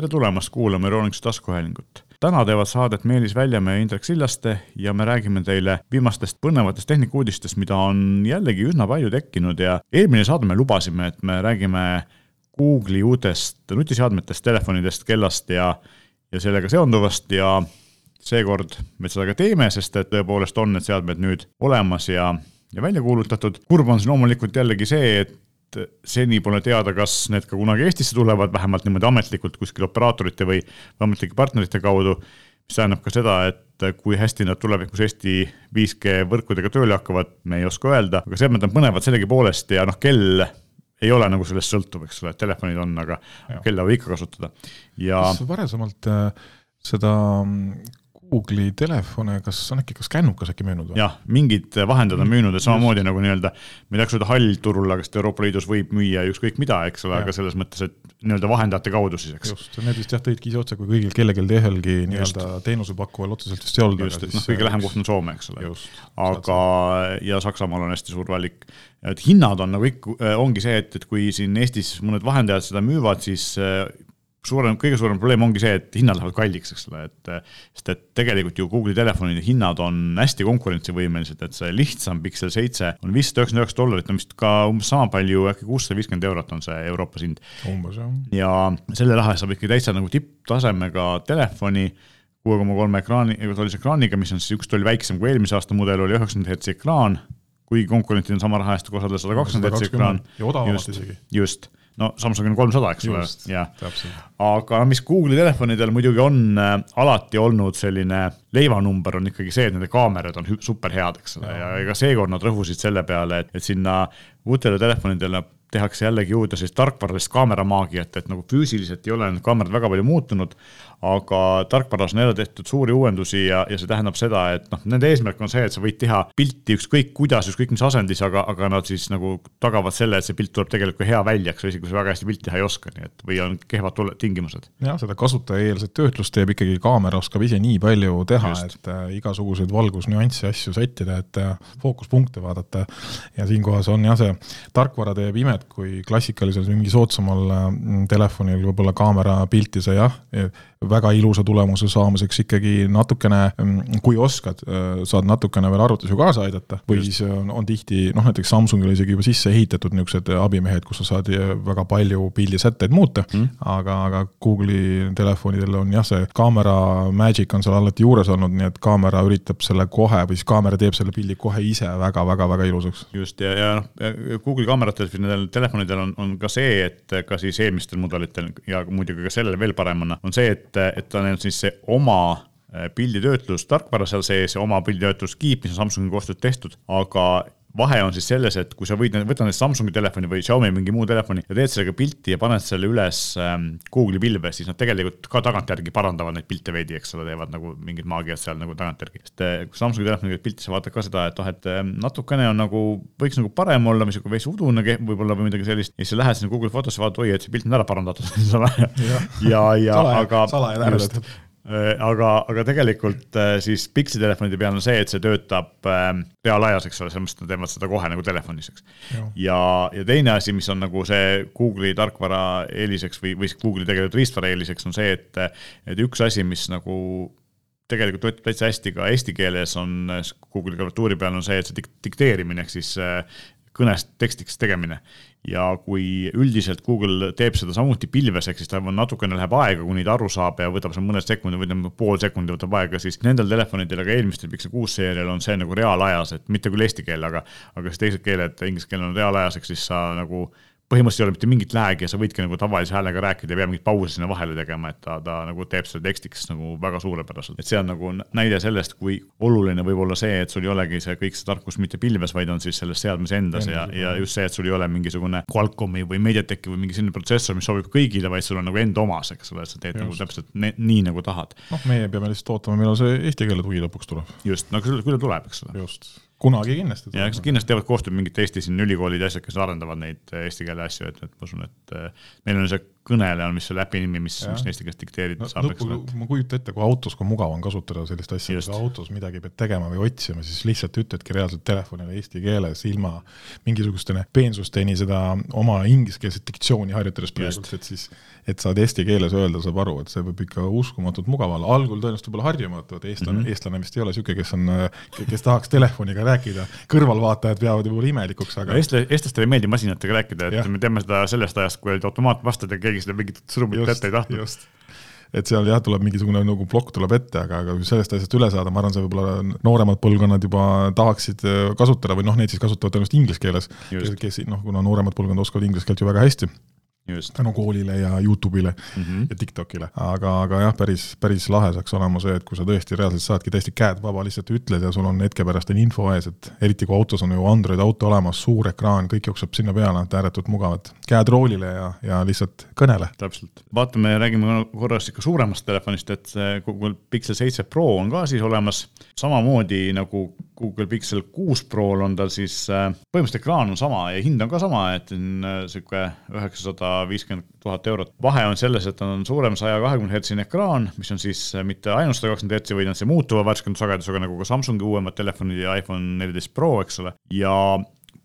tere tulemast kuulama Euroonikuse taskuhäälingut. täna teevad saadet Meelis Väljamäe ja Indrek Sillaste ja me räägime teile viimastest põnevatest tehnikauudistest, mida on jällegi üsna palju tekkinud ja eelmine saade me lubasime, et me räägime Google'i uutest nutiseadmetest, telefonidest, kellast ja, ja sellega seonduvast ja seekord me seda ka teeme, sest et tõepoolest on need seadmed nüüd olemas ja, ja välja kuulutatud. kurb on siin loomulikult jällegi see, et seni pole teada, kas need ka kunagi Eestisse tulevad, vähemalt niimoodi ametlikult kuskil operaatorite või ametlike partnerite kaudu. mis tähendab ka seda, et kui hästi nad tulevikus Eesti 5G võrkudega tööle hakkavad, me ei oska öelda, aga seadmed on põnevad sellegipoolest ja noh, kell ei ole nagu sellest sõltuv, eks ole, telefonid on, aga ja. kella võib ikka kasutada ja. varasemalt äh, seda Google'i telefone, kas on äkki, kas Kännukas äkki müünud või? jah, mingid vahendajad on mm. müünud, et samamoodi nagu nii-öelda, ma ei tahaks öelda hallturul, aga sest Euroopa Liidus võib müüa ükskõik mida, eks ole, aga selles mõttes, et nii-öelda vahendajate kaudu siis, eks. just, need vist jah, tõidki ise otse, kui kõigil kellelgi ühelgi nii-öelda teenusepakkuval otseselt vist ei olnud. just, et noh, kõige lähem koht on Soome, eks ole. aga, ja Saksamaal on hästi suur valik. et hinnad on nagu ikka, ongi see, et, et kui siin Eestis mõned vahendajad seda müüvad, siis suurem, kõige suurem probleem ongi see, et hinnad lähevad kalliks, eks ole, et sest et tegelikult ju Google'i telefonide hinnad on hästi konkurentsivõimelised, et see lihtsam Pixel seitse on viissada üheksakümmend üheksa dollarit, on vist ka umbes sama palju, äkki kuussada viiskümmend eurot on see Euroopas hind. umbes jah. ja selle raha saab ikkagi täitsa nagu tipptasemega telefoni kuue koma kolme ekraani, tollise ekraaniga, mis on siis üks toll väiksem kui eelmise aasta mudel oli üheksakümmend hertsi ekraan, kuigi konkurentid on sama raha eest kosadel sada kakskümmend hertsi ekraan. ja odavamalt isegi. just no Samsung on kolmsada, eks ole, jah. aga mis Google'i telefonidel muidugi on äh, alati olnud selline leivanumber on ikkagi see, et nende kaamerad on super head, eks ole, ja ega seekord nad rõhusid selle peale, et, et sinna uutele telefonidele tehakse jällegi juurde sellist tarkvaralist kaameramaagiat, et nagu füüsiliselt ei ole need kaamerad väga palju muutunud, aga tarkvaras on jälle tehtud suuri uuendusi ja, ja see tähendab seda, et noh, nende eesmärk on see, et sa võid teha pilti ükskõik kuidas, ükskõik mis asendis, aga, aga nad siis nagu tagavad selle, et see pilt tuleb tegelikult hea välja, eks ole, isegi kui sa väga hästi pilti teha ei oska, nii et või on kehvad tingimused. jah, seda kasutajaeelset töötlust teeb ikkagi kaamera, oskab ise nii palju teha, et äh, igasuguseid valgusnüansse, asju sättida, et äh, fookuspunkte vaadata. ja siinkohas on jah, see tarkvara teeb imet, kui klassikalisel mingi soodsamal äh, telefonil võib-olla kaamera pilti sa jah, väga ilusa tulemuse saamiseks ikkagi natukene, mm, kui oskad, äh, saad natukene veel arvutis ju kaasa aidata või Just. siis on, on tihti noh, näiteks Samsungil isegi juba sisse ehitatud niisugused abimehed, kus sa saad äh, väga palju pildisätteid muuta mm., aga, aga Google'i telefonidel on jah, see kaamera magic on seal alati juures olnud, nii et kaamera üritab selle kohe või siis kaamera teeb selle pildi kohe ise väga-väga-väga ilusaks. just, ja, ja noh, Google'i kaameratel, nendel telefonidel on, on ka see, et ka siis eelmistel mudelitel ja muidugi ka sellel veel paremana, on see, et et, on siis see oma äh, pilditöötlus tarkvara seal sees ja oma pilditöötluskiip, mis on Samsungi koostööd tehtud, aga vahe on siis selles, et kui sa võid, võtad näiteks Samsungi telefoni või Xiaomi mingi muu telefoni ja teed sellega pilti ja paned selle üles ähm, Google'i pilve, siis nad tegelikult ka tagantjärgi parandavad neid pilte veidi, eks ole, teevad nagu mingid maagiad seal nagu tagantjärgi. sest äh, kui Samsungi telefoniga pilti sa vaatad ka seda, et ah, et äh, natukene on nagu, võiks nagu parem olla, niisugune veits udune võib-olla või midagi sellist. ja siis sa lähed sinna Google'i fotosse, vaatad, oi, et see pilt on ära parandatud ja, ja, ja aga. salajane ära Äh, aga, aga tegelikult äh, siis Pixi telefonide peal on see, et see töötab ähm, reaalajas, eks ole, selles mõttes, nad teevad seda kohe nagu telefonis, eks. ja, ja teine asi, mis on nagu see Google'i tarkvara eeliseks või, või Google'i tegelikult riistvara eeliseks on see, et, et üks asi, mis nagu tegelikult töötab täitsa hästi ka eesti keeles, on Google'i klaviatuuri peal on see, et see dikteerimine ehk siis äh, kõnest tekstiks tegemine ja kui üldiselt Google teeb seda samuti pilves, ehk siis ta natukene läheb aega, kuni ta aru saab ja võtab seal mõned sekundid või ütleme pool sekundit võtab aega, siis nendel telefonidel, aga eelmistel Pixel kuus seerial on see nagu reaalajas, et mitte küll eesti keel, aga, aga siis teised keeled, inglise keel on reaalajas, ehk siis sa nagu põhimõtteliselt ei ole mitte mingit lag'i ja sa võidki nagu tavalise häälega rääkida, ei pea mingit pausi sinna vahele tegema, et ta, ta nagu teeb selle tekstiks nagu väga suurepäraselt. et see on nagu näide sellest, kui oluline võib olla see, et sul ei olegi see kõik see tarkus mitte pilves, vaid on siis selles seadmes endas ja, ja just see, et sul ei ole mingisugune Qualcomm'i või MediaTeki või mingi selline protsessor, mis sobib kõigile, vaid sul on nagu enda omas, eks ole, et sa teed just. nagu täpselt ne, nii, nagu tahad. noh, meie peame lihtsalt ootama, millal see eesti keele tugi lõpuks tuleb. just, no küll, küll tuleb, eks ole. just kunagi kindlasti. ja eks kindlasti teevad koostööd mingite Eesti siin ülikoolid ja asjad, kes arendavad neid äh, eesti keele asju, et, et ma usun, et äh, meil on see kõnele on vist selle äpi nimi, mis, mis eesti keeles dikteerida no, saab, eks ole. ma kujutan ette, kui autos, kui mugav on kasutada sellist asja, kui autos midagi pead tegema või otsima, siis lihtsalt ütledki reaalselt telefonile eesti keeles ilma mingisuguste peensusteni seda oma ingliskeelset diktsiooni harjutades praegult, et siis et saad eesti keeles öelda, saab aru, et see võib ikka uskumatult mugav olla, algul tõenäoliselt võib-olla harjumatu, et eestlane mm, -hmm. eestlane vist ei ole niisugune, kes on, kes tahaks telefoniga rääkida, kõrvalvaatajad peavad võib-olla imelikuks, aga eestla-, eestlastele ei meeldi masinatega rääkida, et ja. me teame seda sellest ajast, kui olid automaatvastad ja keegi seda mingit sõnumit ette ei tahtnud. et seal jah, tuleb mingisugune nagu plokk tuleb ette, aga, aga kui sellest asjast üle saada, ma arvan, see võib-olla nooremad põlvkonnad juba tahaksid kasutada või noh, neid siis kasutavad tõenäoliselt inglise keeles, kes noh, kuna nooremad põlvkonnad oskavad inglise keelt ju väga hästi tänu koolile ja Youtube'ile mm -hmm. ja TikTokile. aga, aga jah, päris, päris lahe saaks olema see, et kui sa tõesti reaalselt saadki täiesti käed vaba, lihtsalt ütled ja sul on hetke pärast on info ees, et eriti kui autos on ju Android auto olemas, suur ekraan, kõik jookseb sinna peale, et ääretult mugav, et käed roolile ja, ja lihtsalt kõnele. täpselt, vaatame, räägime korraks ikka suuremast telefonist, et see Google Pixel seitse Pro on ka siis olemas, samamoodi nagu Google Pixel kuus Prol on tal siis, äh, põhimõtteliselt ekraan on sama ja hind on ka sama, et on äh, üheksasada viiskümmend tuhat eurot. vahe on selles, et on suurem saja kahekümne hertsine ekraan, mis on siis äh, mitte ainult sada kakskümmend hertsi, vaid on see muutuva värskendussagedusega nagu ka Samsungi uuemad telefonid ja iPhone neliteist Pro, eks ole, ja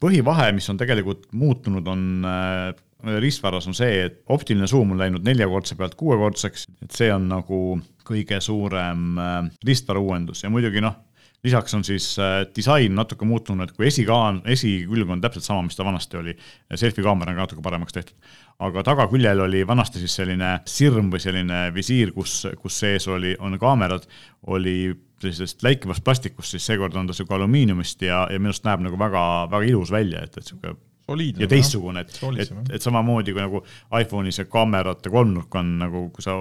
põhivahe, mis on tegelikult muutunud, on äh, riistvaras on see, et optiline suum on läinud neljakordse pealt kuuekordseks, et see on nagu kõige suurem äh, riistvara uuendus. Ja muidugi noh, lisaks on siis äh, disain natuke muutunud, kui esikaan, esikülg on täpselt sama, mis ta vanasti oli, selfie kaamera on ka natuke paremaks tehtud. aga tagaküljel oli vanasti siis selline sirm või selline visiir, kus, kus sees oli, on kaamerad, oli sellisest läikivast plastikust, siis seekord on ta sihuke alumiiniumist ja, ja minu arust näeb nagu väga, väga ilus välja, et, et sihuke Soliidne, ja teistsugune, et, et, et samamoodi kui nagu iPhone'i see kaamerate kolmnurk on nagu, kui sa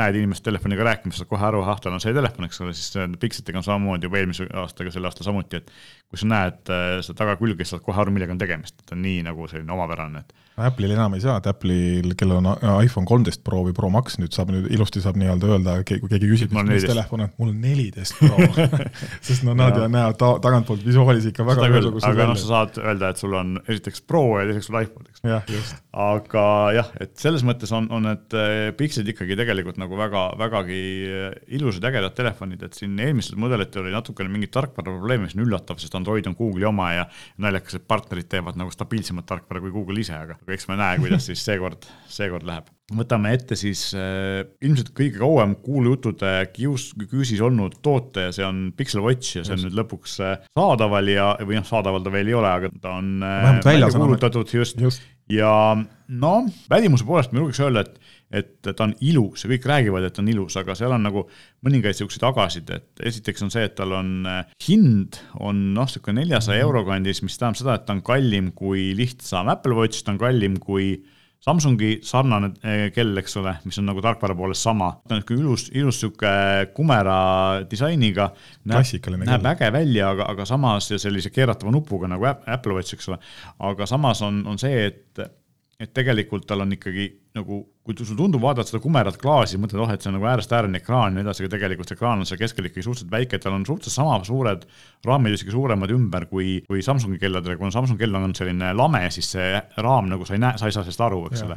näed inimest telefoniga rääkimas, saad kohe aru, ah, tal on see telefon, eks ole, siis Pixelitega on samamoodi juba eelmise aastaga, selle aasta samuti, et kui sa näed äh, seda tagakülge, siis saad kohe aru, millega on tegemist, et ta on nii nagu selline omapärane, et Apple'il enam ei saa, et Apple'il, kellel on iPhone kolmteist Pro või Pro Max, nüüd saab nüüd ilusti saab nii-öelda öelda, kui keegi küsib, mis telefon on, mul on neliteist Pro. Sest no nad ju näevad ta, tagantpoolt visuaalis ikka väga ühesugused aga noh, sa saad öelda, et sul on esiteks Pro ja teiseks sul iPhone, eks. jah, just. aga jah, et selles mõttes on, on need äh, Pixelid ikkagi tegelikult nagu väga, vägagi äh, ilusad, ägedad telefonid, et siin eelmistel mudelitel oli natukene mingit tarkvara probleeme, mis on üllatav, sest Android on Google'i oma ja naljakas, et partnerid teevad nagu stabiilsemat tarkvara kui Google ise, aga eks me näe, kuidas siis seekord, seekord läheb. võtame ette siis äh, ilmselt kõige kauem kuulujuttude kius, küüsis olnud toote ja see on Pixel Watch ja see on just. nüüd lõpuks äh, saadaval ja, või noh, saadaval ta veel ei ole, aga ta on äh, välja kuulutatud just, just., ja noh, välimuse poolest ma julgeks öelda, et et ta on ilus ja kõik räägivad, et on ilus, aga seal on nagu mõningaid niisuguseid agasid, et esiteks on see, et tal on äh, hind on noh, niisugune neljasaja euro kandis, mis tähendab seda, et ta on kallim kui lihtsam Apple Watch, ta on kallim kui Samsungi sarnane äh, kell, eks ole, mis on nagu tarkvara poolest sama, ta on niisugune ilus, ilus niisugune kumera disainiga. näeb, näeb äge välja, aga, aga samas ja sellise keeratava nupuga nagu Apple Watch, eks ole. aga samas on, on see, et, et tegelikult tal on ikkagi nagu kui sul tundub, vaatad seda kumerat klaasi, mõtled, oh, et see on nagu äärest ääreni ekraan ja nii edasi, aga tegelikult see ekraan on seal keskel ikkagi suhteliselt väike, tal on suhteliselt sama suured raamid, isegi suuremad ümber kui, kui Samsungi kelladel, kuna Samsungi kell on selline lame, siis see raam nagu sa ei näe, sa ei saa sellest aru, eks ole.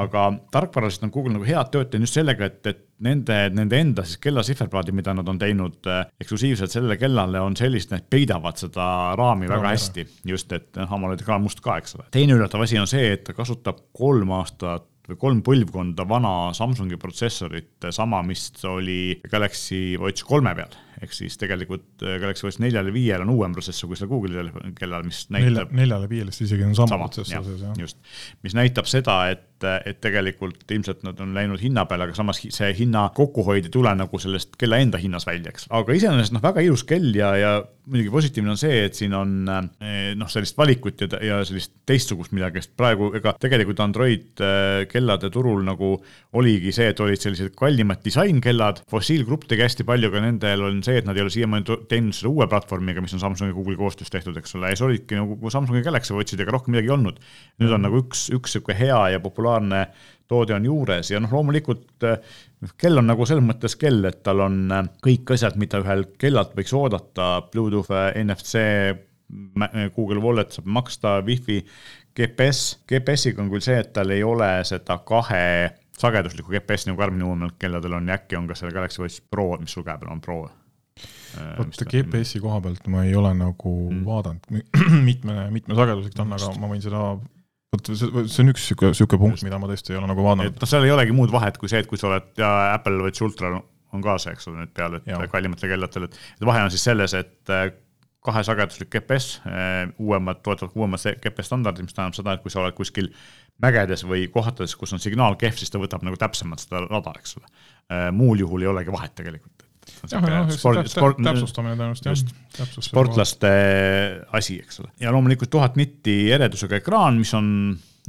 aga tarkvaraliselt on Google nagu head tööd teinud just sellega, et, et nende, nende enda siis kella sihverplaadid, mida nad on teinud äh, eksklusiivselt sellele kellale, on sellised, need peidavad seda raami väga Raami hästi, just, et noh, AMOLED ekraan must ka, eks ole. teine üllatav asi on see, et ta kasutab kolm aastat või kolm põlvkonda vana Samsungi protsessorit, sama, mis oli Galaxy Watch kolme peal ehk siis tegelikult äh, Galaxy Watch neljal ja viiel on uuem protsessor kui seal Google'i telefoni kellal, mis näitab. neljal ja viiel vist isegi on sama, sama protsessor sees, jah. just, mis näitab seda, et, et tegelikult ilmselt nad on läinud hinna peale, aga samas see hinna kokkuhoid ei tule nagu sellest kella enda hinnas välja, eks. aga iseenesest noh, väga ilus kell ja, ja muidugi positiivne on see, et siin on eh, noh, sellist valikut ja, ja sellist teistsugust midagi, sest praegu ega tegelikult Android eh, kellade turul nagu oligi see, et olid sellised kallimad disainkellad, Fossil Group tegi hästi palju, aga nendel on see, et nad ei ole siiamaani teinud seda uue platvormiga, mis on Samsungi ja Google'i koostöös tehtud, eks ole, ja siis olidki nagu Samsungi Galaxy Watchidega rohkem midagi ei olnud. nüüd on nagu üks, üks sihuke hea ja populaarne toode on juures ja noh, loomulikult noh, kell on nagu selles mõttes kell, et tal on äh, kõik asjad, mida ühel kellalt võiks oodata, Bluetooth, NFC, Google Wallet saab maksta, wifi, GPS, GPS-iga on küll see, et tal ei ole seda kahe sageduslikku GPS nagu Karmini uuemal kelladel on ja äkki on ka seal Galaxy Watch Pro, mis sul käe peal on, Pro. Vot GPS-i koha pealt ma ei ole nagu mm. vaadanud, mitme, mitme sageduslik ta on, aga ma võin seda vot see, see on üks sihuke, sihuke punkt, mida ma tõesti ei ole nagu vaadanud. noh, seal ei olegi muud vahet kui see, et kui sa oled ja Apple Watch Ultra on ka see, eks ole, nüüd peal, et kallimatel kelladel, et vahe on siis selles, et äh, kahesageduslik GPS, äh, uuemad, toetavad uuemad GPS standardid, mis tähendab seda, et kui sa oled kuskil mägedes või kohtades, kus on signaal kehv, siis ta võtab nagu täpsemalt seda rada, eks ole. Äh, muul juhul ei olegi vahet tegelikult. Täpsustamine tõenäoliselt jah. sportlaste asi, eks ole. ja loomulikult tuhat nitti eredusega ekraan, mis on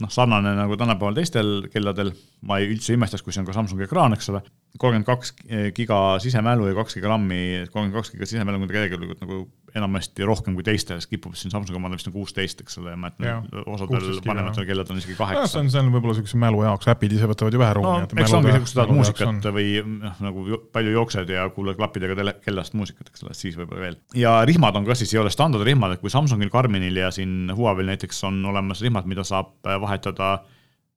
noh, sarnane nagu tänapäeval teistel kelladel, ma ei üldse imestaks, kui see on ka Samsungi ekraan, eks ole, kolmkümmend kaks giga sisemälu ja kaks giga RAM-i, kolmkümmend kaks giga sisemälu on tegelikult nagu enamasti rohkem kui teistes, kipub siin Samsungi omad vist on kuusteist, eks ole, ma mäletan, osadel vanematel kellel on isegi kaheksa. see on, see on võib-olla niisuguse mälu jaoks, äpid ise võtavad ju vähe ruumi no,. eks ongi, kui sa tahad muusikat või noh, nagu palju jooksed ja kuulad klappidega tele, kellast muusikat, eks ole, siis võib-olla veel. ja rihmad on ka siis, ei ole standardrihmad, et kui Samsungil, Karminil ja siin Huawei'l näiteks on olemas rihmad, mida saab vahetada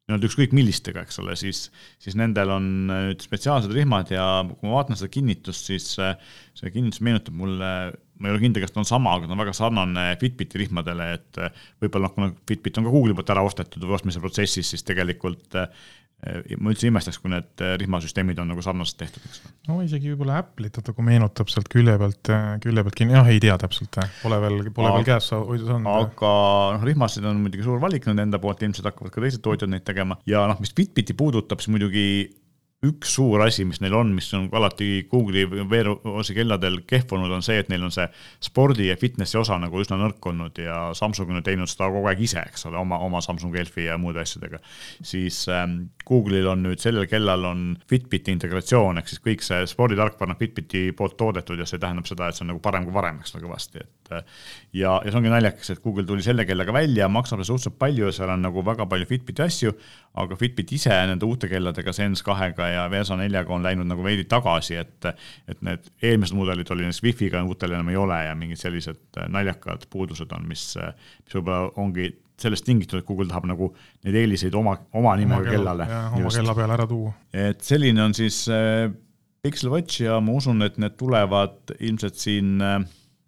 nii-öelda ükskõik millistega, eks ole, siis, siis nendel on nüüd spetsiaalsed rihmad ja kui ma vaatan seda kinnitust, siis see kinnitus meenutab mulle ma ei ole kindel, kas ta on sama, aga ta on väga sarnane Fitbiti rihmadele, et eh, võib-olla noh, kuna Fitbit on ka Google'i poolt ära ostetud või ostmise protsessis, siis tegelikult ma üldse imestaks, kui need eh, rihmasüsteemid on nagu sarnaselt tehtud, eks. no isegi võib-olla Apple'it natuke meenutab sealt külje pealt, külje pealt kinni, jah, ei tea täpselt, pole veel, pole aga, veel käes hoida saanud. aga noh, rihmasid on muidugi suur valik nende enda poolt, ilmselt hakkavad ka teised tootjad neid tegema ja noh, mis Fitbiti puudutab, siis muidugi üks suur asi, mis neil on, mis on alati Google'i VR-osi kelladel kehv olnud, on see, et neil on see spordi ja fitnessi osa nagu üsna nõrk olnud ja Samsung on teinud seda kogu aeg ise, eks ole, oma, oma Samsung Elfi ja muude asjadega. siis ähm, Google'il on nüüd sellel kellal on Fitbiti integratsioon, ehk siis kõik see sporditarkvara on Fitbiti poolt toodetud ja see tähendab seda, et see on nagu parem kui varem, eks ole, kõvasti, et äh, ja, ja see ongi naljakas, et Google tuli selle kellaga välja, maksab suhteliselt palju ja seal on nagu väga palju Fitbiti asju, aga Fitbit ise nende uute kelladega, Sense kahega ja Versa neljaga on läinud nagu veidi tagasi, et et need eelmised mudelid oli näiteks wifi'ga, uutel enam ei ole ja mingid sellised naljakad puudused on, mis, mis võib-olla ongi sellest tingitud, et Google tahab nagu neid eeliseid oma, oma nimega kellale. oma kella peale ära tuua. et selline on siis äh, Pixel Watch ja ma usun, et need tulevad ilmselt siin äh,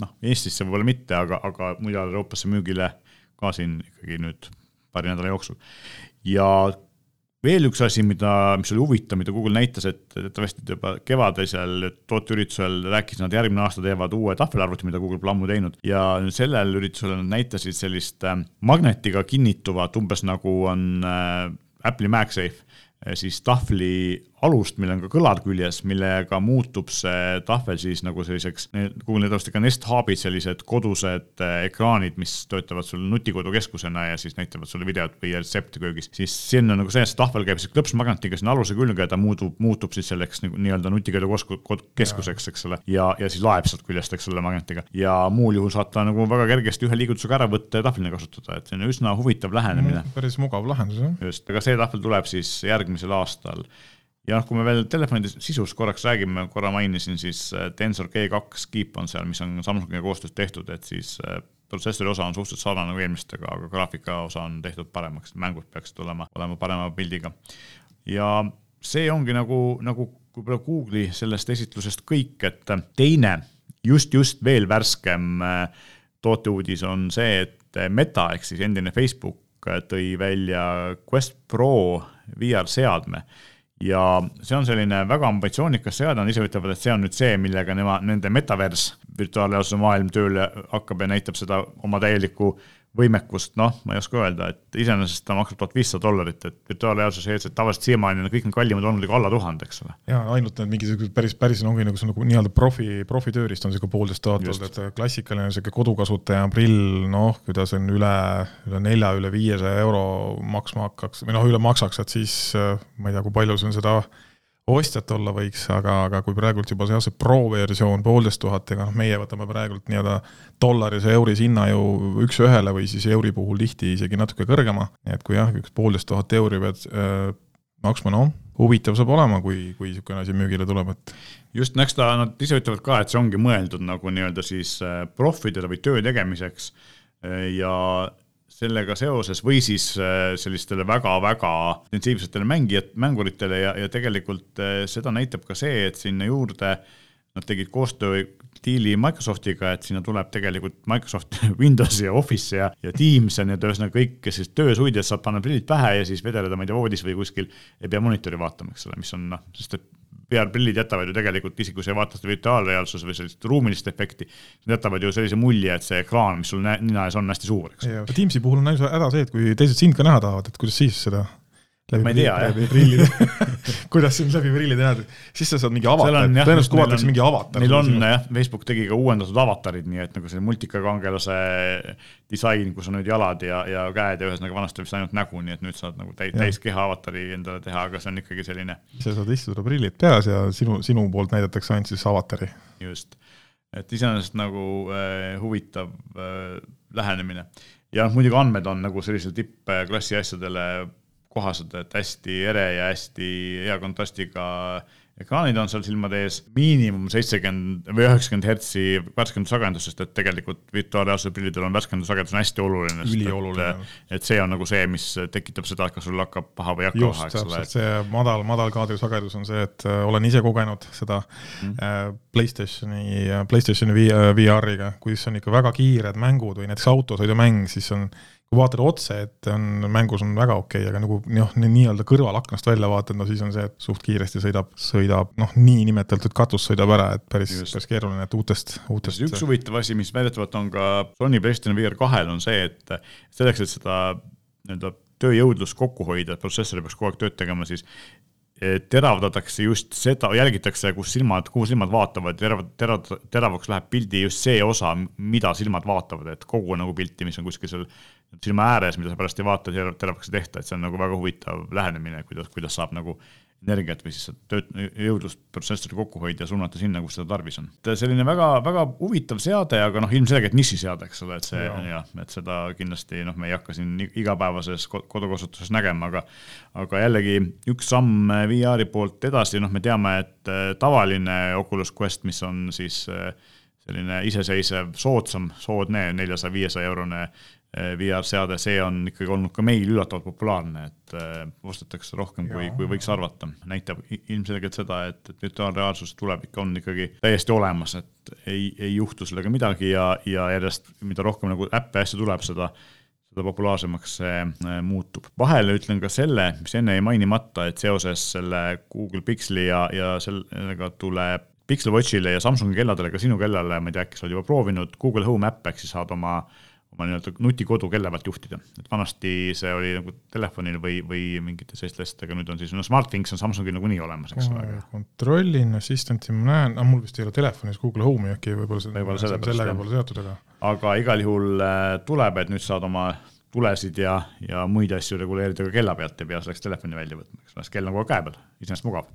noh, Eestisse võib-olla mitte, aga, aga mujal Euroopasse müügile ka siin ikkagi nüüd paari nädala jooksul. ja veel üks asi, mida, mis oli huvitav, mida Google näitas, et teatavasti juba kevadisel tooteüritusel rääkis, nad järgmine aasta teevad uue tahvelarvuti, mida Google pole ammu teinud. Ja sellel üritusel nad näitasid sellist äh, magnetiga kinnituvat, umbes nagu on äh, Apple'i MagSafe, siis tahvli alust, millel on ka kõlad küljes, millega muutub see tahvel siis nagu selliseks, need on ka Nest Hubid, sellised kodused äh, ekraanid, mis töötavad sul nutikodukeskusena ja siis näitavad sulle videot või retsepti köögis. siis siin on nagu see, et see tahvel käib siis klõpsmagnetiga sinna aluse külge ja ta muutub, muutub siis selleks nagu nii-öelda nutikodukeskuseks, eks ole. ja, ja siis laeb sealt küljest, eks ole, magnetiga. ja muul juhul saad ta nagu väga kergesti ühe liigutusega ära võtta ja tahvlina kasutada, et see on üsna huvitav lähenemine no,. päris mugav lahendus, jah. just, aga see tahvel tuleb siis järgmisel aastal ja noh, kui me veel telefonide sisust korraks räägime, korra mainisin, siis äh, Tensor G2 Keep on seal, mis on Samsungiga koostöös tehtud, et siis äh, protsessori osa on suhteliselt sarnane nagu eelmistega, aga graafika osa on tehtud paremaks, mängud peaksid olema, olema parema pildiga. ja see ongi nagu, nagu võib-olla Google'i sellest esitlusest kõik, et teine just, just veel värskem äh, tooteuudis on see, et Meta ehk siis endine Facebook tõi välja Quest Pro VR seadme. Ja see on selline väga ambitsioonikas seade, nad ise ütlevad, et see on nüüd see, millega nema, nende metaverse virtuaalreaalsuse maailm tööle hakkab ja näitab seda oma täielikku võimekust, noh, ma ei oska öelda, et iseenesest ta maksab tuhat viissada dollarit, et virtuaalreaalsuse ees, et tavaliselt siiamaani on kõik need kallimad olnud ikka alla tuhande, eks ole. ja ainult need mingisugused päris, päris ongi nagu see nagu nii-öelda profi, profitöörist on sihuke poolteist tuhat olnud, et klassikaline sihuke kodukasutaja prill, noh, kui ta siin üle, üle nelja, üle viiesaja euro maksma hakkaks või noh, üle maksaks, et siis ma ei tea, kui palju see on seda ostjat olla võiks, aga, aga kui praegult juba see, see pro-versioon poolteist tuhat, ega noh, meie võtame praegult nii-öelda dollarise, euris hinna ju üks-ühele või siis euri puhul tihti isegi natuke kõrgema, et kui jah, üks poolteist tuhat euri pead maksma, noh, huvitav saab olema, kui, kui niisugune asi müügile tuleb, et just, no eks ta, nad ise ütlevad ka, et see ongi mõeldud nagu nii-öelda siis äh, profidele või töö tegemiseks. Äh, ja sellega seoses või siis äh, sellistele väga-väga intensiivsetele mängijad, mänguritele ja, ja tegelikult seda näitab ka see, et sinna juurde nad tegid koostöö diili Microsoftiga, et sinna tuleb tegelikult Microsoft Windows ja Office ja, ja Teams ja nii-öelda ühesõnaga kõik, siis töös hoidjad, saab panna prillid pähe ja siis vedeleda, ma ei tea, voodis või kuskil, ei pea monitori vaatama, eks ole, mis on noh, sest et VR-prillid jätavad ju tegelikult, isegi kui sa ei vaata seda virtuaalreaalsuse või sellist ruumilist efekti, jätavad ju sellise mulje, et see ekraan, mis sul nina ees on, hästi suur, eks. Teamsi puhul on häda see, et kui teised sind ka näha tahavad, et kuidas siis seda ma ei tea, jah. prillide kuidas sind läbi prillide näed, siis sa saad mingi avatar, tõenäoliselt kuvatakse mingi avatar. Neil on jah, Facebook tegi ka uuendatud avatarid, nii et nagu see multikakangelase disain, kus on nüüd jalad ja, ja käed ja ühesõnaga vanasti vist ainult nägu, nii et nüüd saad nagu täis, täiskeha avatari endale teha, aga see on ikkagi selline. ise saad istuda prillid peas ja sinu, sinu poolt näidatakse ainult siis avatari. just, et iseenesest nagu äh, huvitav äh, lähenemine ja muidugi andmed on nagu sellisele tippklassi asjadele kohased, et hästi ere ja hästi hea kontrastiga ekraanid on seal silmade ees, miinimum seitsekümmend või üheksakümmend hertsi värskendusagedus, sest et tegelikult virtuaalreaalsuse prillidel on värskendusagedus on hästi oluline. ülioluline. et see on nagu see, mis tekitab seda, et kas sul hakkab paha või ei hakka paha, eks ole. see madal, madal kaadrisagedus on see, et äh, olen ise kogenud seda mm. äh, Playstationi, Playstationi VR-iga, kui on ikka väga kiired mängud või näiteks autosõidumäng, siis on kui vaatad otse, et on, mängus on väga okei okay,, aga nagu noh, nii-öelda kõrvalaknast välja vaatad, no siis on see, et suht kiiresti sõidab, sõidab noh, niinimetatud katus sõidab ära, et päris, päris keeruline, et uutest, uutest. üks huvitav asi, mis väidetavalt on ka Sony PlayStation VR kahel, on see, et selleks, et seda nii-öelda tööjõudlust kokku hoida, et protsessor peaks kogu aeg tööd tegema, siis teravdatakse just seda, jälgitakse, kus silmad, kuhu silmad vaatavad, terav, terav, teravaks läheb pildi just see osa, mida silmad vaatavad, et kogu nagu pilti, mis on kuskil seal silma ääres, mida sa pärast ei vaata, teravaks ei tehta, et see on nagu väga huvitav lähenemine, kuidas, kuidas saab nagu energiat või siis tööd, jõudlust protsessori kokku hoida ja suunata sinna, kus seda tarvis on. selline väga, väga huvitav seade, aga noh, ilmselgelt nišiseade, eks ole, et see ja. jah, et seda kindlasti noh, me ei hakka siin igapäevases kodukasutuses nägema, aga aga jällegi üks samm VR-i poolt edasi, noh, me teame, et äh, tavaline Oculus Quest, mis on siis äh, selline iseseisev, soodsam, soodne neljasaja, viiesaja eurone VR-seade, see on ikkagi olnud ka meil üllatavalt populaarne, et eh, ostetakse rohkem, kui, kui võiks arvata. näitab ilmselgelt seda, et, et virtuaalreaalsus tulevik on ikkagi täiesti olemas, et ei, ei juhtu sellega midagi ja, ja järjest, mida rohkem nagu äppe asju tuleb, seda seda populaarsemaks see eh, muutub. vahele ütlen ka selle, mis enne jäi mainimata, et seoses selle Google Pixeli ja, ja sellega tuleb Pixel Watchile ja Samsungi kelladele, ka sinu kellale, ma ei tea, äkki sa oled juba proovinud, Google Home äpp, ehk siis saad oma äh, oma nii-öelda nutikodu kella pealt juhtida. et vanasti see oli nagu telefonil või, või mingite selliste asjadega, nüüd on siis, no SmartThings on Samsungil nagunii olemas, eks ole. kontrollin Assistant'i, ma näen, aga mul vist ei ole telefonis Google Home'i, äkki võib-olla see võib selle sellega pole seotud, aga. aga igal juhul äh, tuleb, et nüüd saad oma tulesid ja, ja muid asju reguleerida ka kella pealt, ei pea selleks telefoni välja võtma, eks ole, sest kell on kogu aeg käe peal, iseenesest mugav.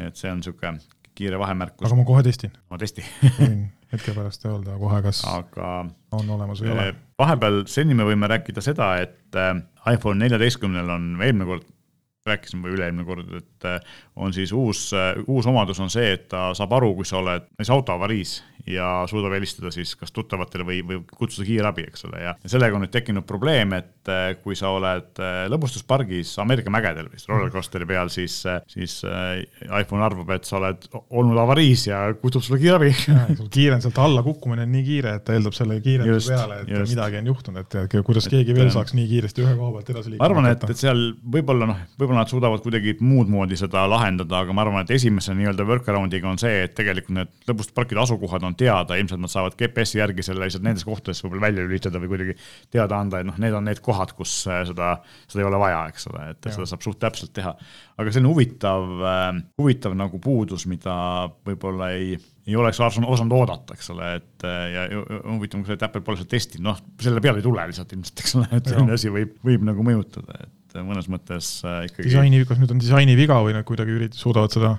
et see on niisugune kiire vahemärkus. aga ma kohe testin. ma testi hetke pärast öelda kohe, kas aga on olemas või ei ole. Eh, vahepeal seni me võime rääkida seda, et eh, iPhone neljateistkümnel on eelmine kord rääkisime üle-eelmine kord, et eh, on siis uus, uus omadus on see, et ta saab aru, kui sa oled näiteks autoavariis ja suudab helistada siis kas tuttavatele või, või kutsuda kiirabi, eks ole, ja sellega on nüüd tekkinud probleem, et äh, kui sa oled äh, lõbustuspargis Ameerika mägedel või rollercoasteri peal, siis, äh, siis iPhone arvab, et sa oled olnud avariis ja kutsub sulle kiirabi. sul kiire on sealt alla kukkumine on nii kiire, et ta eeldab selle kiirenduse peale, et just. midagi on juhtunud, et kuidas keegi veel saaks nii kiiresti ühe koha pealt edasi liikuda. ma arvan, et, et seal võib-olla noh, võib-olla nad suudavad kuidagi muud moodi seda lahendada, aga ma arvan, et esimese nii-öelda workaround'iga on see, et tegelikult need lõbustusparkide asukohad on teada, ilmselt nad saavad GPS-i järgi selle lihtsalt nendes kohtades võib-olla välja lülitada või kuidagi teada anda, et noh, need on need kohad, kus äh, seda, seda ei ole vaja, eks ole, et ja. seda saab suht täpselt teha. aga see on huvitav äh,, huvitav nagu puudus, mida võib-olla ei, ei oleks osanud oodata, eks ole, et äh, ja huvitav on ka see, Apple pole seda testinud, noh, selle peale ei tule lihtsalt ilmselt, eks ole, et selline asi võib, võib nagu mõjutada, et et mõnes mõttes äh, ikkagi. disaini, kas nüüd on disaini viga või nad kuidagi ürit-, suudavad seda,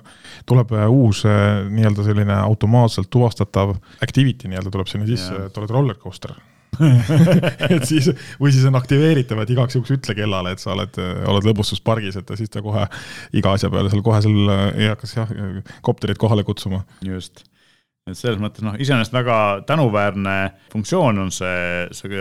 tuleb äh, uus äh, nii-öelda selline automaatselt tuvastatav activity nii-öelda tuleb sinna sisse, et oled roller coaster et siis, või siis on aktiveeritav, et igaks juhuks ütle kellale, et sa oled, oled lõbustuspargis, et siis ta kohe iga asja peale seal kohe seal ei hakkas jah, kopterit kohale kutsuma. just et selles mõttes noh, iseenesest väga tänuväärne funktsioon on see, see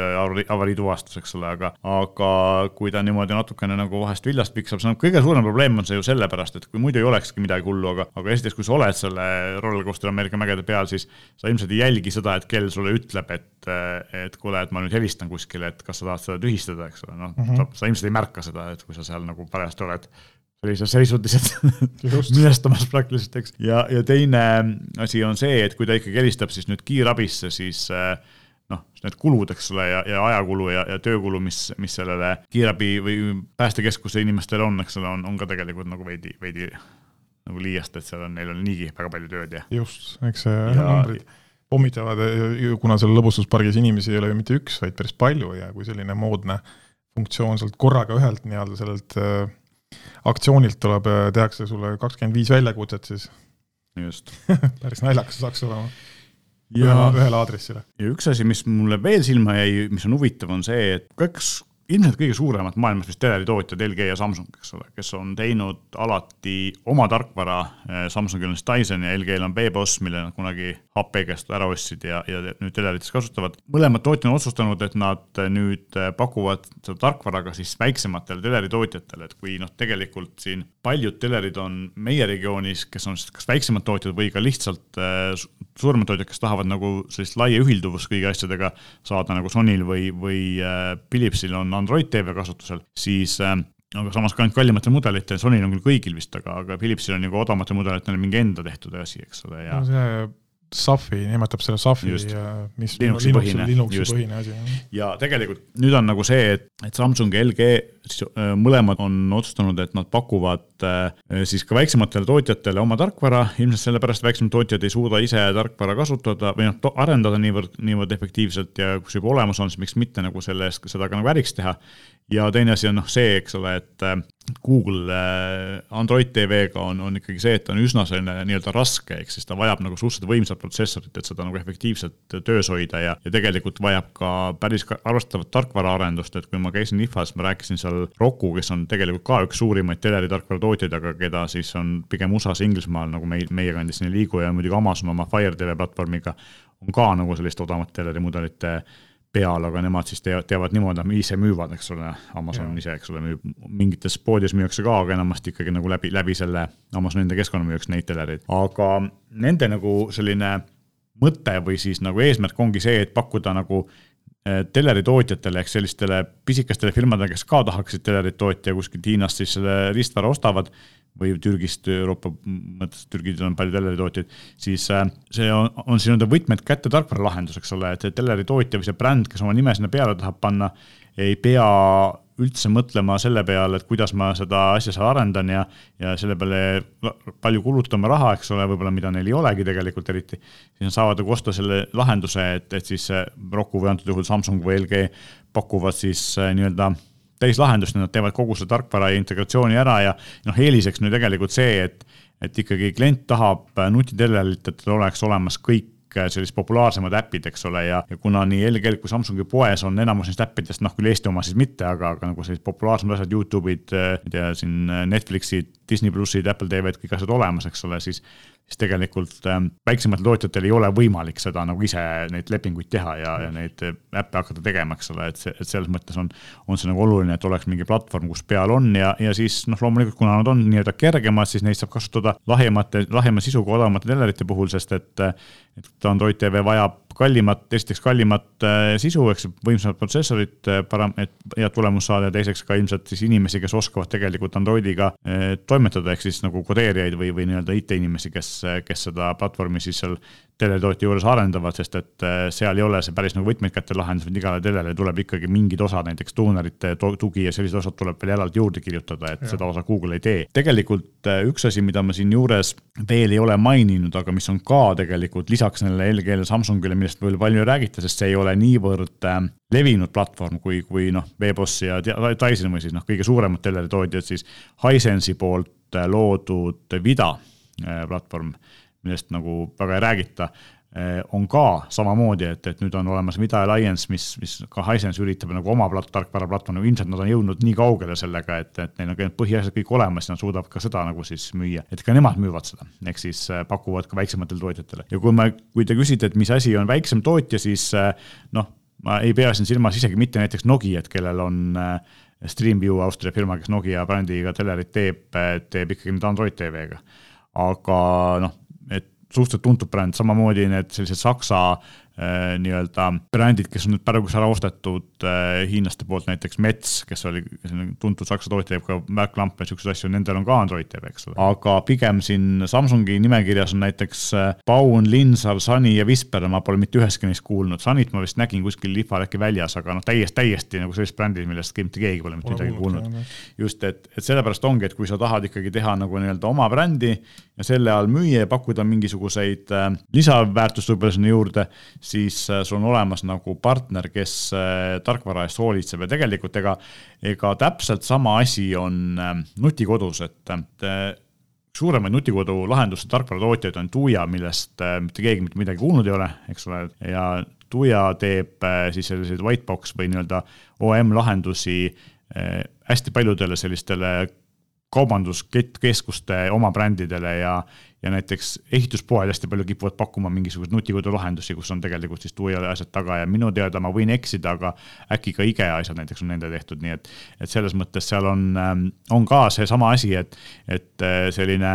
avarii tuvastus, eks ole, aga, aga kui ta niimoodi natukene nagu vahest viljast piksab, siis noh, kõige suurem probleem on see ju sellepärast, et kui muidu ei olekski midagi hullu, aga, aga esiteks, kui sa oled selle rollercoaster Ameerika mägede peal, siis sa ilmselt ei jälgi seda, et kell sulle ütleb, et, et kuule, et ma nüüd helistan kuskile, et kas sa tahad seda tühistada, eks ole, noh mm -hmm., sa ilmselt ei märka seda, et kui sa seal nagu parajasti oled sellises seisund lihtsalt minestamas praktiliselt, eks. ja, ja teine asi on see, et kui ta ikkagi helistab siis nüüd kiirabisse, siis äh, noh, need kulud, eks ole, ja, ja ajakulu ja, ja töökulu, mis, mis sellele kiirabi või päästekeskuse inimestel on, eks ole, on, on ka tegelikult nagu veidi, veidi nagu liiast, et seal on, neil on niigi väga palju tööd ja. just, eks see ja, numbrid pommitavad, kuna seal lõbustuspargis inimesi ei ole ju mitte üks, vaid päris palju ja kui selline moodne funktsioon sealt korraga ühelt nii-öelda sellelt äh, aktsioonilt tuleb, äh, tehakse sulle kakskümmend viis väljakutset, siis just päris naljakas saaks olema. ja ühele aadressile. ja üks asi, mis mulle veel silma jäi, mis on huvitav, on see, et kaks ilmselt kõige suuremad maailmas vist teleritootjad, LG ja Samsung, eks ole, kes on teinud alati oma tarkvara, eh, Samsungil on siis Dyson ja LG-l on B-Boss, mille nad kunagi HP käest ära ostsid ja, ja nüüd telerites kasutavad. mõlemad tootjad on otsustanud, et nad nüüd eh, pakuvad seda tarkvara ka siis väiksematele teleritootjatele, et kui noh, tegelikult siin paljud telerid on meie regioonis, kes on siis kas väiksemad tootjad või ka lihtsalt suuremad tootjad, kes tahavad nagu sellist laia ühilduvust kõigi asjadega saada nagu Sonyl või, või Philipsil on Android TV kasutusel, siis äh, aga samas ka ainult kallimatel mudelitel, Sonyl on küll kõigil vist, aga, aga Philipsil on ka odavamatel mudelitel mingi enda tehtud asi, eks ole, ja no see SAFi, nimetab selle SAFi, mis Linuxi põhine, Linuxi põhine asi. ja tegelikult nüüd on nagu see, et, et Samsung LG siis äh, mõlemad on otsustanud, et nad pakuvad äh, siis ka väiksematele tootjatele oma tarkvara, ilmselt sellepärast väiksemad tootjad ei suuda ise tarkvara kasutada või noh, arendada niivõrd, niivõrd efektiivselt ja kui see juba olemas on, siis miks mitte nagu selle eest seda ka nagu äriks teha. ja teine asi on noh see, eks ole, et äh, Google Android TV-ga on, on ikkagi see, et ta on üsna selline nii-öelda raske, ehk siis ta vajab nagu suhteliselt võimsat protsessorit, et seda nagu efektiivselt töös hoida ja, ja tegelikult vajab ka päris arvestatavat tarkvaraarendust, et kui ma käisin IFA-s, ma rääkisin seal seal Roku, kes on tegelikult ka üks suurimaid teleritarkvara tootjaid, aga keda siis on pigem USA-s, Inglismaal nagu meil, meie kandis siin ei liigu ja muidugi Amazon oma Fire TV platvormiga on ka nagu selliste odavamate telerimudelite peal, aga nemad siis teevad, teevad niimoodi, nad ise müüvad, eks ole, Amazon ja. ise, eks ole, müüb, mingites poodides müüakse ka, aga enamasti ikkagi nagu läbi, läbi selle Amazoni enda keskkonna müüakse neid telereid, aga nende nagu selline mõte või siis nagu eesmärk ongi see, et pakkuda nagu teleritootjatele ehk sellistele pisikestele firmadele, kes ka tahaksid telerit tootja kuskilt Hiinast siis selle riistvara ostavad või Türgist, Euroopa mõttes, Türgis on palju teleritootjaid, siis eh, see on, on siis nii-öelda võtmed kätte tarkvaralahendus, eks ole, et see teleritootja või see bränd, kes oma nime sinna peale tahab panna, ei pea üldse mõtlema selle peale, et kuidas ma seda asja seal arendan ja, ja selle peale palju kulutama raha, eks ole, võib-olla mida neil ei olegi tegelikult eriti, siis nad saavad nagu osta selle lahenduse, et, et siis Roku või antud juhul Samsung või LG pakuvad siis äh, nii-öelda täislahendust, nad teevad kogu selle tarkvara ja integratsiooni ära ja noh, eeliseks nüüd tegelikult see, et et ikkagi klient tahab nutitelerilt, et tal oleks olemas kõik kõik sellised populaarsemad äpid, eks ole, ja, ja kuna nii LG kui Samsungi poes on enamus neist äppidest, noh küll Eesti oma siis mitte, aga, aga nagu sellised populaarsemad asjad, Youtube'id, ma ei tea, siin Netflixid, Disney plussid, Apple TV-d, kõik asjad olemas, eks ole, siis siis tegelikult ähm, väiksematel tootjatel ei ole võimalik seda nagu ise neid lepinguid teha ja, ja neid äppe hakata tegema, eks ole, et see, et selles mõttes on, on see nagu oluline, et oleks mingi platvorm, kus peal on ja, ja siis noh, loomulikult kuna nad on nii-öelda kergemad, siis neid saab kasutada lahjemate, lahjema sisuga odavamate telerite puhul, sest et, et Android TV vajab kallimat, esiteks kallimat äh, sisu, eks võimsamat protsessorit äh, param-, et head tulemust saada ja teiseks ka ilmselt siis inimesi, kes oskavad tegelikult Androidiga äh, toimetada, ehk siis nagu kodeerijaid või, või nii-öelda IT-inimesi, kes, kes seda platvormi siis seal teletootja juures arendavad, sest et äh, seal ei ole see päris nagu võtmeid kätte lahendus, vaid igale telele tuleb ikkagi mingid osad, näiteks tuunerite tugi ja sellised osad tuleb veel eraldi juurde kirjutada, et ja. seda osa Google ei tee. tegelikult äh, üks asi, mida ma siinjuures veel ei ole maininud, aga mis on ka tegelikult lisaks sellele LG-le, Samsungile, millest veel palju ei räägita, sest see ei ole niivõrd äh, levinud platvorm kui, kui noh, Webos ja Dyson või siis noh, kõige suuremad teleritootjad, siis Hisense'i poolt loodud Vida platvorm millest nagu väga ei räägita. Eh, on ka samamoodi, et, et nüüd on olemas Mida Alliance, mis, mis ka Hisense üritab nagu oma plat-, tarkvaraplatvormi, ilmselt nad on jõudnud nii kaugele sellega, et, et neil on kõik põhiasjad kõik olemas ja nad suudavad ka seda nagu siis müüa, et ka nemad müüvad seda, ehk siis äh, pakuvad ka väiksematele tootjatele. ja kui me, kui te küsite, et mis asi on väiksem tootja, siis äh, noh, ma ei pea siin silmas isegi mitte näiteks Nokiat, kellel on Streamview Austria firma, kes Nokia brändiga telerit teeb, teeb ikkagi nüüd Android TV-ga. aga noh, suhteliselt tuntud bränd, samamoodi need sellised Saksa Äh, nii-öelda brändid, kes on nüüd praegu ära ostetud äh, hiinlaste poolt, näiteks Mets, kes oli tuntud saksa tootja, teeb ka märklampe siukseid asju, nendel on ka Android TV, eks ole. aga pigem siin Samsungi nimekirjas on näiteks äh, Linsar, Sunny ja Whisper, ma pole mitte ühestki neist kuulnud. Sunnyt ma vist nägin kuskil lihval äkki väljas, aga noh, täiesti, täiesti nagu sellist brändi, millest mitte keegi pole mitte midagi kuulnud. just, et, et sellepärast ongi, et kui sa tahad ikkagi teha nagu nii-öelda oma brändi ja selle all müüa ja pakkuda mingisuguseid äh, lisaväärtust võib-olla sinna juurde siis äh, sul on olemas nagu partner, kes äh, tarkvara eest hoolitseb ja tegelikult ega, ega täpselt sama asi on äh, nutikodus, et suuremaid nutikodu lahenduste tarkvaratootjaid on Tuia, millest mitte keegi mitte midagi kuulnud ei ole, eks ole, ja Tuia teeb siis selliseid white box või nii-öelda OM lahendusi hästi paljudele sellistele kaubanduskeskuste oma brändidele ja, ja näiteks ehituspoed hästi palju kipuvad pakkuma mingisuguseid nutikodulahendusi, kus on tegelikult siis tuua asjad taga ja minu teada ma võin eksida, aga äkki ka IKEA asjad näiteks on nende tehtud, nii et, et selles mõttes seal on, ähm, on ka seesama asi, et, et äh, selline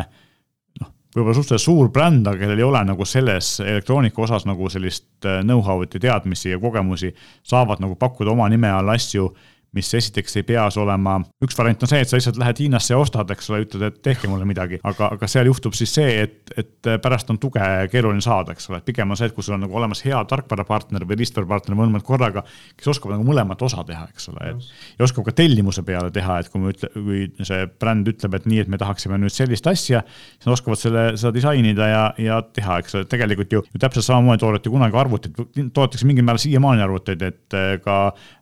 noh, võib-olla suhteliselt suur bränd, aga kellel ei ole nagu selles elektroonika osas nagu sellist äh, know-how'it ja teadmisi ja kogemusi, saavad nagu pakkuda oma nime all asju mis esiteks ei peas olema, üks variant on see, et sa lihtsalt lähed Hiinasse ja ostad, eks ole, ütled, et tehke mulle midagi, aga, aga seal juhtub siis see, et, et pärast on tuge keeruline saada, eks ole, et pigem on see, et kui sul on nagu olemas hea tarkvarapartner või riistvarapartner mõlemad korraga, kes oskavad nagu mõlemat osa teha, eks ole, et ja oskab ka tellimuse peale teha, et kui me ütle, kui see bränd ütleb, et nii, et me tahaksime nüüd sellist asja, siis nad oskavad selle, seda disainida ja, ja teha, eks ole, tegelikult ju, ju täpselt samamoodi toodeti kunagi arvuteid, toodetakse mingil määral siiamaani arvuteid, et ka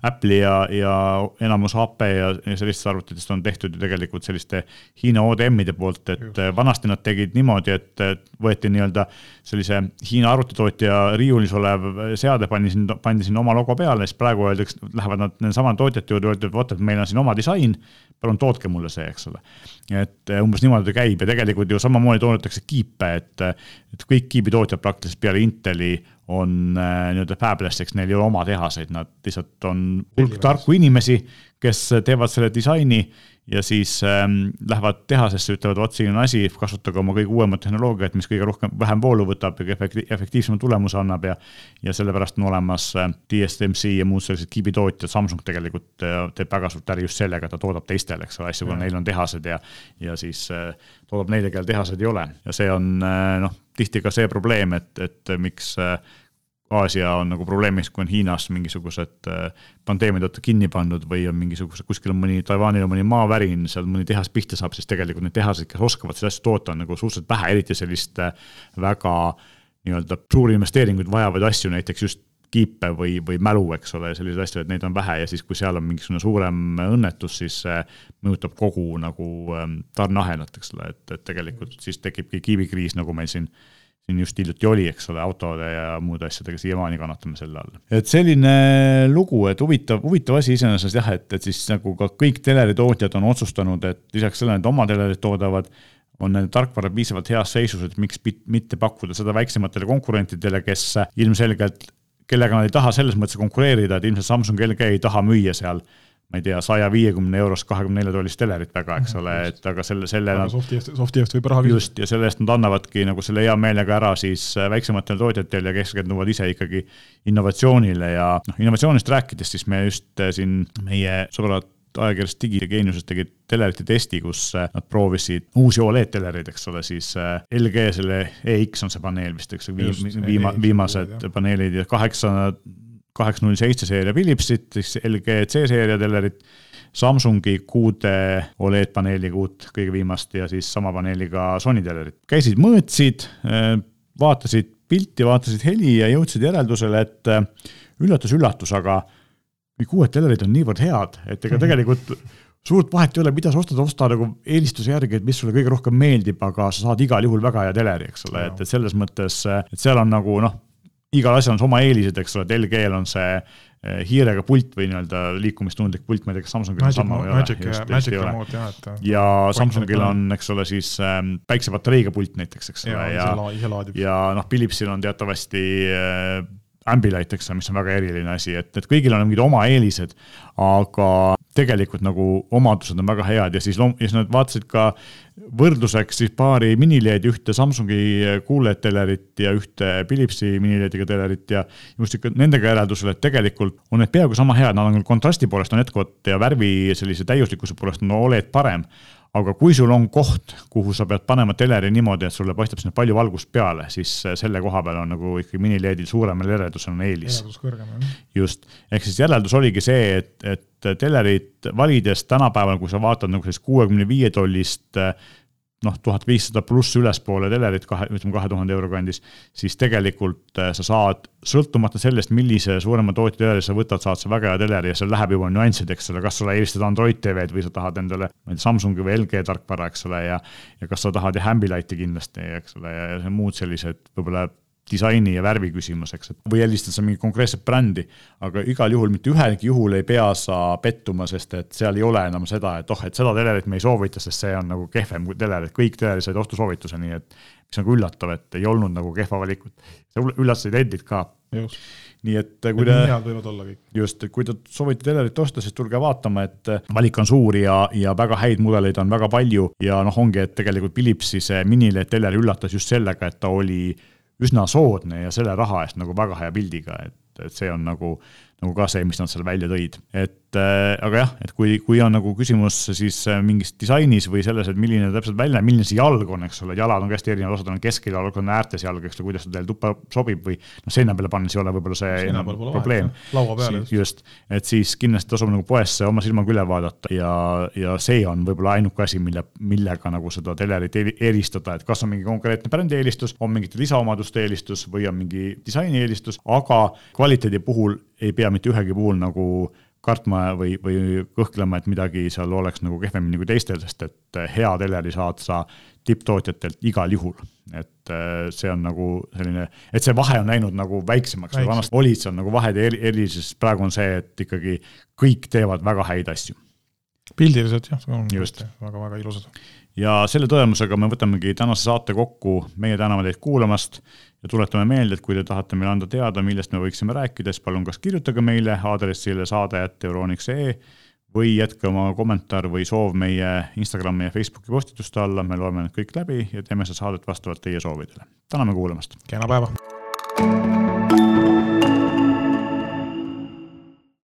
Apple'i ja, ja enamus HP ja, ja sellistest arvutitest on tehtud ju tegelikult selliste Hiina ODM-ide poolt, et Just. vanasti nad tegid niimoodi, et võeti nii-öelda sellise Hiina arvutitootja riiulis olev seade, pandi sinna, pandi sinna oma logo peale, siis praegu öeldakse, lähevad nad nendesamade tootjate juurde, öeldakse, et vot, et meil on siin oma disain, palun tootke mulle see, eks ole. et umbes niimoodi käib ja tegelikult ju samamoodi toodetakse kiipe, et, et kõik kiibitootjad praktiliselt peale Inteli on äh, nii-öelda fabless, eks neil ei ole oma tehaseid, nad lihtsalt on hulk tarku inimesi, kes teevad selle disaini ja siis ähm, lähevad tehasesse, ütlevad, vot siin on asi, kasutage oma kõige uuemat tehnoloogiat, mis kõige rohkem, vähem voolu võtab ja efektiivsema tulemuse annab ja ja sellepärast on olemas äh, TSMC ja muud sellised kiibitootjad, Samsung tegelikult äh, teeb väga suurt äri just sellega, ta toodab teistele, eks ole, asju, kuna neil on tehased ja ja siis äh, toodab neile, kellel tehased ei ole. Ja see on äh, noh, tihti ka see probleem, et, et miks äh, Aasia on nagu probleemiks, kui on Hiinas mingisugused äh, pandeemia tõttu kinni pandud või on mingisugused, kuskil on mõni, Taiwanil on mõni maavärin, seal mõni tehas pihta saab, siis tegelikult need tehased, kes oskavad seda asja toota, on nagu suhteliselt vähe, eriti sellist äh, väga nii-öelda suuri investeeringuid vajavaid asju, näiteks just kiipe või, või mälu, eks ole, selliseid asju, et neid on vähe ja siis, kui seal on mingisugune suurem õnnetus, siis see mõjutab kogu nagu ähm, tarneahelat, eks ole, et, et tegelikult siis tekibki kiibikriis, nagu meil siin siin just hiljuti oli, eks ole, autode ja muude asjadega siiamaani kannatame selle all. et selline lugu, et huvitav, huvitav asi iseenesest jah, et, et siis nagu ka kõik teleritootjad on otsustanud, et lisaks sellele, et oma telerid toodavad, on nende tarkvara piisavalt heas seisus, et miks mitte pakkuda seda väiksematele konkurentidele, kes ilmselgelt, kellega nad ei taha selles mõttes konkureerida, et ilmselt Samsung LG ei taha müüa seal ma ei tea, saja viiekümne eurost kahekümne nelja tollist telerit väga, eks ole, et aga selle, selle nad. softi eest, softi eest võib raha küsida. just, ja selle eest nad annavadki nagu selle hea meelega ära siis äh, väiksematele tootjatele ja keskenduvad ise ikkagi innovatsioonile ja noh, innovatsioonist rääkides, siis me just äh, siin meie sõbrad ajakirjas Digi ja Geeniuses tegid telerite testi, kus äh, nad proovisid uusi Oled telereid, eks ole, siis LG selle EX on see paneel vist, eks ju, viima-, viimased paneelid ja kaheksa kaheksa null seitse seeria Philipsit, siis LG C-seeria telerit, Samsungi kuude Oled paneeliga uut, kõige viimast ja siis sama paneeliga Sony telerit. käisid, mõõtsid, vaatasid pilti, vaatasid heli ja jõudsid järeldusele, et üllatus-üllatus, aga kõik uued telerid on niivõrd head, et ega mhm. tegelikult suurt vahet ei ole, mida sa ostad, osta nagu eelistuse järgi, et mis sulle kõige rohkem meeldib, aga sa saad igal juhul väga hea teleri, eks ole, et, et selles mõttes, et seal on nagu noh, igal asjal on oma eelised, eks ole, et LG-l on see eh, hiirega pult või nii-öelda liikumistundlik pult, ma ei tea, kas Samsungil on sama või ei ole. Magic remote jah, et. ja Samsungil on, eks ole, siis ähm, päiksepatareiga pult näiteks, eks ole, ja, ja, ja noh, Philipsil on teatavasti äh, Ambilight, eks ole, mis on väga eriline asi, et, et kõigil on mingid oma eelised, aga tegelikult nagu omadused on väga head ja siis, ja siis nad vaatasid ka võrdluseks siis paari minileedi, ühte Samsungi QLED telerit ja ühte Philipsi minileediga telerit ja just ikka nendega järeldusele, et tegelikult on need peaaegu sama head, nad on küll kontrasti poolest on jätkuvalt ja värvi sellise täiuslikkuse poolest on Oled parem aga kui sul on koht, kuhu sa pead panema teleri niimoodi, et sulle paistab sinna palju valgust peale, siis selle koha peal on nagu ikkagi minileedil suuremal eredusel on eelis. eredus kõrgem, jah. just, ehk siis järeldus oligi see, et, et telerit valides tänapäeval, kui sa vaatad nagu sellist kuuekümne viie tollist noh, tuhat viissada pluss ülespoole telerit kahe, ütleme kahe tuhande euro kandis, siis tegelikult äh, sa saad, sõltumata sellest, millise suurema tootja teleri sa võtad, saad sa väga hea teleri ja seal läheb juba nüanssideks, eks ole, kas sulle eelistad Android TV-d või sa tahad endale, ma ei tea, Samsungi või LG tarkvara, eks ole, ja ja kas sa tahad ja Ambilighti kindlasti, eks ole, ja muud sellised võib-olla disaini ja värvi küsimus, eks, et või helistad sa mingit konkreetset brändi, aga igal juhul mitte ühelgi juhul ei pea sa pettuma, sest et seal ei ole enam seda, et oh, et seda telerit me ei soovita, sest see on nagu kehvem kui teler, et kõik telerid said ostusoovituse, nii et mis on nagu üllatav, et ei olnud nagu kehva valikut. sa üllatasid endid ka. nii et kui te. head võivad olla kõik. just, kui te soovite telerit osta, siis tulge vaatama, et valik on suur ja, ja väga häid mudeleid on väga palju ja noh, ongi, et tegelikult Philipsi see mini-LED teler üllatas just sellega, et ta oli üsna soodne ja selle raha eest nagu väga hea pildiga, et, et see on nagu, nagu ka see, mis nad seal välja tõid, et äh, aga jah, et kui, kui on nagu küsimus siis äh, mingis disainis või selles, et milline täpselt välja milline see jalg on, eks ole, jalad on ka hästi erinevad, osad on keskel jalg, on äärtes jalg, eks ole, kuidas ta teil tuppa sobib või noh, seina peale pannes ei ole võib-olla see enam probleem. laua peal just. just, et siis kindlasti tasub nagu poest oma silmaga üle vaadata ja, ja see on võib-olla ainuke asi, mille, millega nagu seda telerit eristada, et kas on mingi konkreetne brändi eelistus, on mingite lisaomaduste eelistus või on mingi disaini eelistus, aga kvaliteedi puhul ei pea mitte ühegi puhul nagu kartma või, või kõhklema, et midagi seal oleks nagu kehvemini kui teistel, sest et hea teleri saad sa tipptootjatelt igal juhul. et äh, see on nagu selline, et see vahe on läinud nagu väiksemaks, vanasti olid seal nagu vahed eri, erilised, praegu on see, et ikkagi kõik teevad väga häid asju. pildiliselt jah, just väga-väga ilusad. ja selle tõdemusega me võtamegi tänase saate kokku, meie täname teid kuulamast ja tuletame meelde, et kui te tahate meile anda teada, millest me võiksime rääkida, siis palun kas kirjutage meile aadressile saade.euroniks.ee või jätke oma kommentaar või soov meie Instagrami ja Facebooki postituste alla, me loeme need kõik läbi ja teeme seda saadet vastavalt teie soovidele. täname kuulamast! kena päeva!